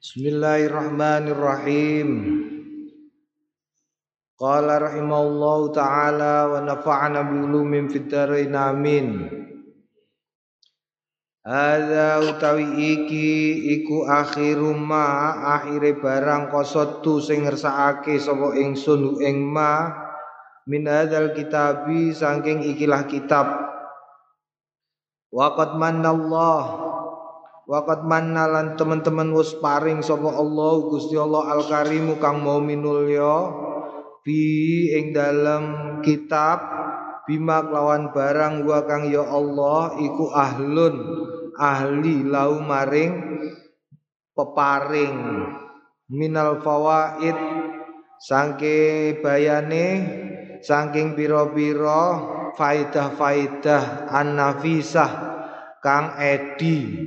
Bismillahirrahmanirrahim. Qala rahimallahu taala wa nafa'ana bi ulumin fid dharain amin. Hadza utawi iki iku akhiru ma akhire barang kosotu sing ngersakake sapa ingsun ing ma min hadzal kitabi saking ikilah kitab. Waqad manallahu Waqat mannalan teman-teman wis paring sapa Allah Gusti Allah Al Karimu kang mau minulya bi ing dalam kitab bima kelawan barang wa kang ya Allah iku ahlun ahli lau maring peparing. Minal fawaid sangke bayane saking pira-pira faidah-faidah an-nafisah kang edi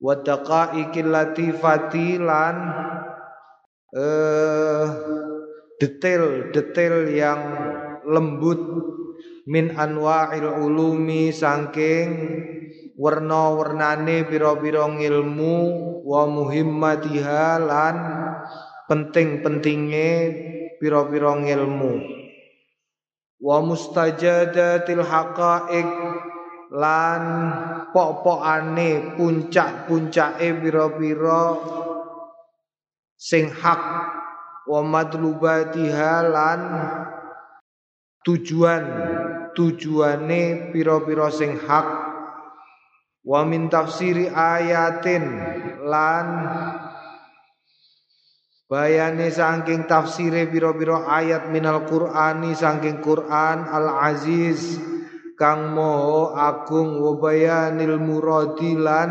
wa daqaiqil latifati lan eh detail-detail yang lembut. Min anwa'il ulumi saking warna-warnane pira-pira ilmu wa muhimmatiha lan penting-pentinge pira-pira ilmu wa mustajadatil haqaiq lan pok-pokane puncak-puncake pira-pira sing hak. Wa madlubatiha lan tujuan tujuane pira-pira sing hak. Wa min tafsiri ayatin lan bayane saking tafsire pira-pira ayat minal qur'ani saking Quran al aziz kang moho agung wabayanil muradilan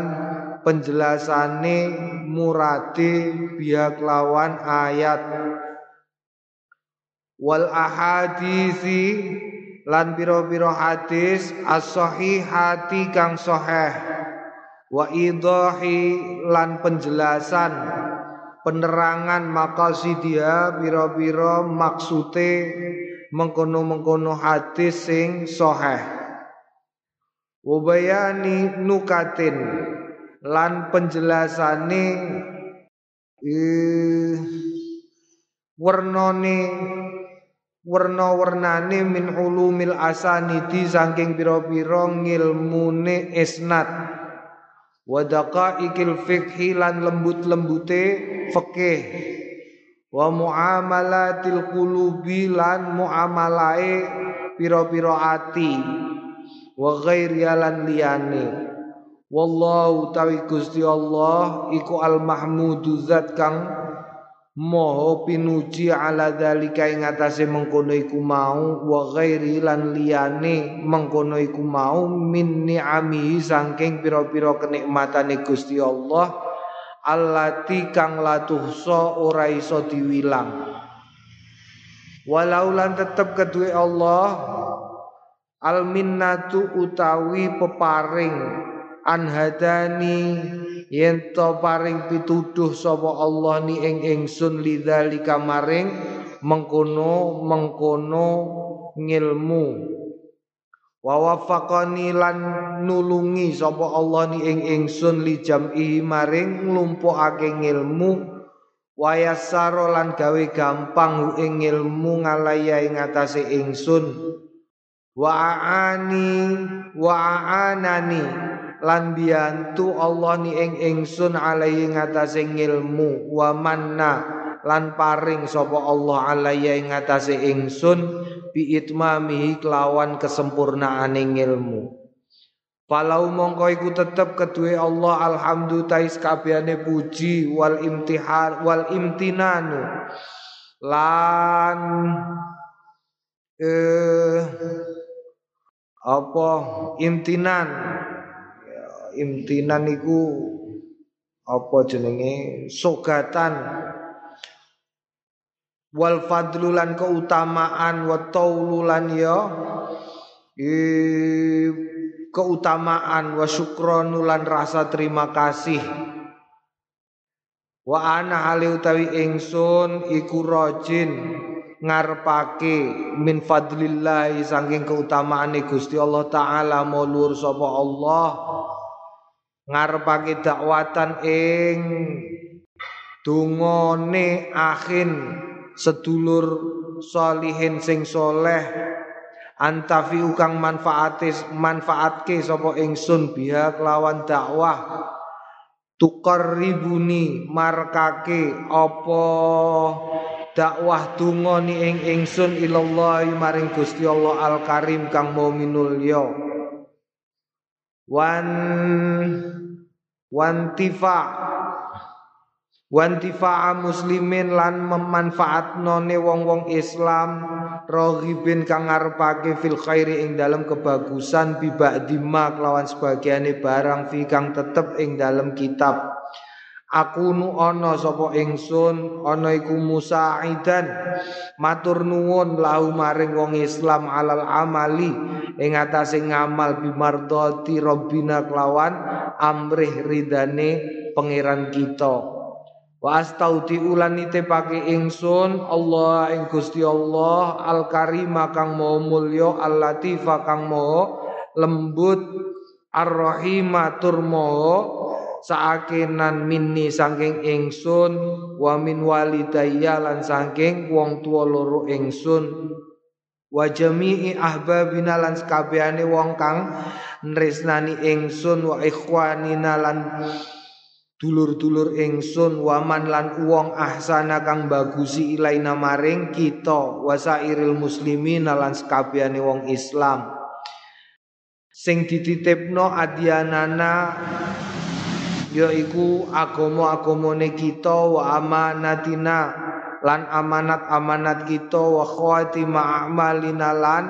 penjelasane murati biak lawan ayat. Wal ahadisi lan piro-piro hadis as-sahihati kang sahih. Wa idahi lan penjelasan penerangan makasidia piro-piro maksude mengkono-mengkono hadis sing sahih. Wabayani nukatin lan penjelasane eh, warnane warna-warnane min ulumil asanidi saking pira-pira ngilmune isnad. Wa daqaiqil fiqhi lan lembut-lembute fikih wa muamalatil qulubi lan muamalae pira-pira ati. Wa ghairi lan liyane. Wallahu tawi Gusti Allah iku al mahmudu zat kang moho pinuji ala dzalika ing atase mengkono iku mau. Wa ghairi lan liyane mengkono iku mau min ni'ami saking pira-pira kenikmatane Gusti Allah allati kang latuhsa ora iso diwilang. Walau lan tetep kedue Allah al minnatu utawi peparing anhadani yen to paring pituduh sapa Allah ni ing ingsun lidzalika maring mengkono mengkono ngilmu wa wafaqani lan nulungi sapa Allah ni ing ingsun li jam'i maring nglumpukake ilmu wa lan gawe gampang ing ilmu ngalaya ing atase ingsun. Wa aani wa lan biantu Allah ni ing ingsun alai ing atase ilmu wa manna lan paring sapa Allah alaya ing atase ingsun bi itmamihi kelawan kesempurnaane ilmu Falau mongko iku tetep kedue Allah alhamdu tais kabehane puji wal imtihan wal imtinanu. Lan eh apa? Imtinan. Ya, imtinan iku apa jenenge? Sogatan wal fadlulan keutamaan wa taululan ya keutamaan wa syukronulan rasa terima kasih. Wa ana hali utawi ingsun iku rajin ngarepake min fadlillah saking keutamaane Gusti Allah taala mulur sapa Allah ngarepake dakwatan ing dungane akhin sedulur solihin sing soleh antafi ukang manfaatis manfaatke sapa ingsun biha kelawan dakwah. Tukar ribuni markake apa dakwah donga ni ing ingsun ilallah maring Gusti Allah Al Karim kang mau minulya. Wan wantifa wantifa muslimin lan memanfaatnone wong-wong Islam rohibin kang ngarepake fil khairi ing dalam kebagusan bibak dima kelawan sebagiane barang fi kang tetep ing dalam kitab. Aku nu ana sapa ingsun ana iku musaidan matur nuwun lahu maring wong Islam alal amali ing atase ngamal bimardati rabbina kelawan amrih ridane pangeran kita wa astauti ulan nitepake ingsun Allah ing Gusti Allah al karima kang maha mulya al latifa kang maha lembut ar-rahima tur saakenan minni saking ingsun wa min walidayya lan saking wong tua loro ingsun. Wa jami'i ahbabina lan sakabehane wong kang nresnani ingsun wa ikhwanina lan dulur-dulur ingsun waman lan wong ahsana kang bagusi ilaina maring kita wasairil muslimin lan sakabehane wong Islam. Sing dititipno adyanana yaiku agama-agamane kita wa amanatina lan amanat-amanat kita wa khawatima a'malina lan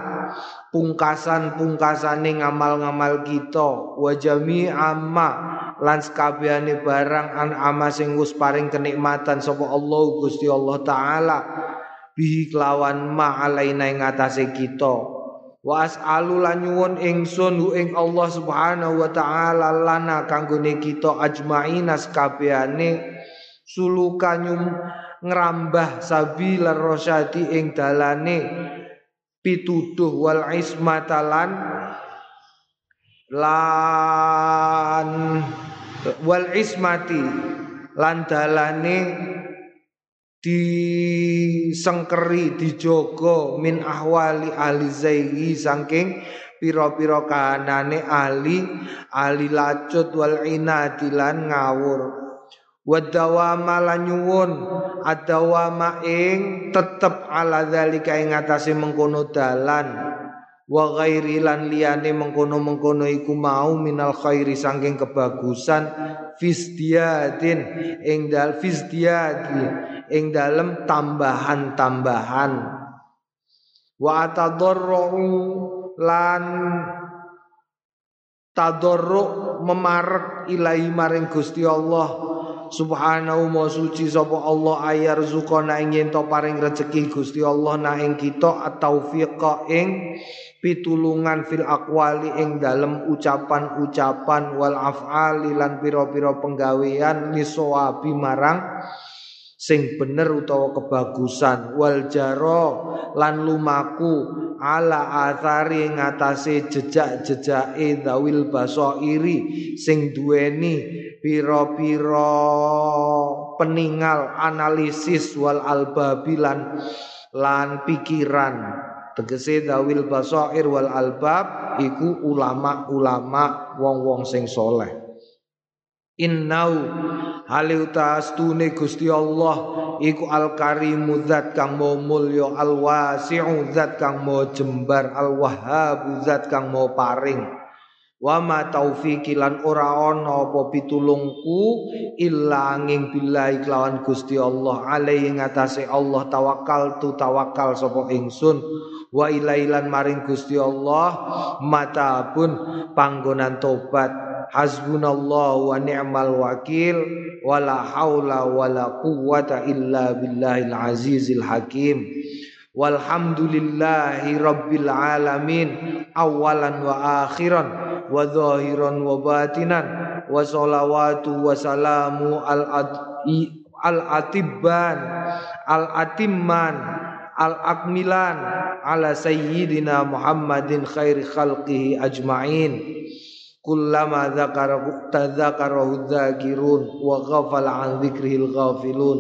pungkasan-pungkasane ngamal-ngamal kita wa amma lan sekabehane barang an ama sing wis paring kenikmatan sapa Allah Gusti Allah taala. Bihi kelawan ma alaina ing atase kita. Wa as'alu lan nyuwun ingsun ing Allah Subhanahu wa taala lana kanggone kita ajmaina sakabehane suluka nyum ngrambah sabil rasyadi ing dalane pituduh wal ismatalan lan wal ismati lan dalane disengkeri dijogo min ahwali ahli zaihi saking pira-pira kahanane ahli ahli lacut wal inadilan ngawur. Wadawama lan nyuwun adawama ing tetep ala zalika ing atase mengkono dalan wa ghairi lan liyane mengkono-mengkono iku mau minal khairi saking kebagusan fisdiadin ing dal fisdiadi ing dalem tambahan-tambahan. Wa atadarru lan tadarru memarek ilahi maring Gusti Allah Subhanahu wa suci sapa Allah ayar zukona yen to paring rezeki Gusti Allah na ing kita at-taufiqa ing pitulungan fil aqwali ing dalem ucapan-ucapan wal af'ali lan pira-pira penggawean lisawabi marang sing bener utawa kebagusan. Wal jaro lan lumaku ala athari ngatasé jejak-jejake dawil basairi sing duweni pira-pira peninggal analisis wal albabilan lan pikiran. Tegese dawil basair wal albab iku ulama-ulama wong-wong sing soleh. Innau hale utastune Gusti Allah iku al karimu zat kang mau mulya al wasi'u zat kang mau jembar al wahhab zat kang mau paring wa ma taufiqi lan ora ana apa pitulungku illa angin billahi kelawan Gusti Allah alaihi ngatasé Allah tawakal tu tawakal sapa ingsun wa ilailan maring Gusti Allah mata pun panggonan tobat hasbunallahu wa ni'mal wakil wala haula wala quwwata illa billahil azizil hakim. Walhamdulillahi rabbil alamin awalan wa akhiran wa zahiran wa batinan wa salawatu wa salamu al al atibban al atimman al akmilan ala sayyidina Muhammadin khairi khalqihi ajmain kullama dzakara tadzakarahu dzakirun wa ghafala an dzikrihil ghafilun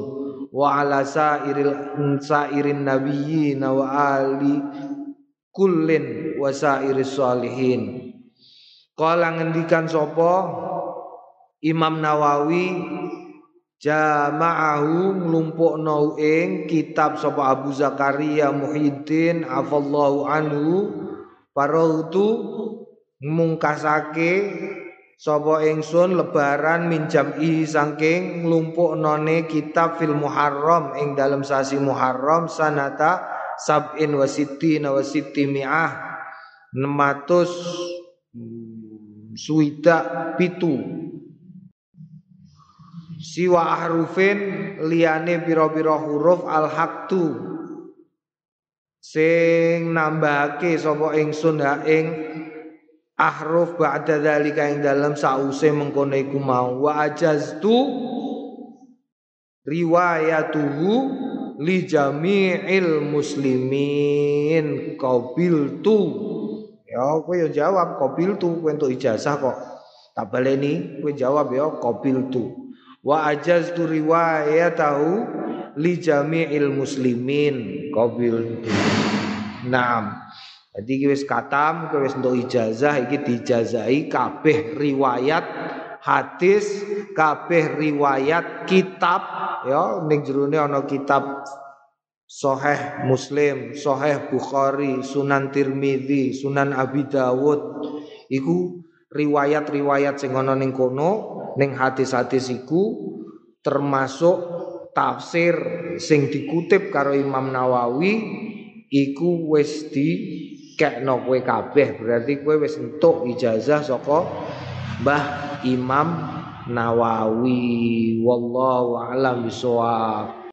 wa ala sairil sairin nabiyyin wa ali kullin wa sairis salihin Kala ngendikan sapa? Imam Nawawi jama'ahu nglumpukno ing kitab sapa Abu Zakaria Muhyiddin afallahu anhu parautu mungkasake sapa ingsun lebaran minjam i saking nglumpuknone kitab fil Muharram ing dalam sasi Muharram sanata sab'in wa sittina wa mi'ah 600 suida pitu. Siwa ahrufin liyane pira-pira huruf al haktu sing nambahake sapa ingsun ha ing ahruf ba'da dzalika ing dalam sause mengkono iku mau. Wa ajaztu riwayatuhu li jami'il muslimin qabiltu ya kowe ya jawab qabiltu kowe entuk ijazah kok. Tak baleni kowe jawab ya qabiltu wa ajaztu riwayatahu li jami'il muslimin qabil Naam. Jadi wis katam, wis entuk ijazah iki dijazahi kabeh riwayat hadis, kabeh riwayat kitab. Ya ning jerone ana kitab Sahih Muslim, Sahih Bukhari, Sunan Tirmidzi, Sunan Abi Dawud. Iku riwayat-riwayat sing ana ning kono ning hadis-hadis iku termasuk tafsir sing dikutip karo Imam Nawawi iku wis di kekno kowe kabeh. Berarti kowe wis entuk ijazah saka Mbah Imam Nawawi. Wallahu a'lam bishawab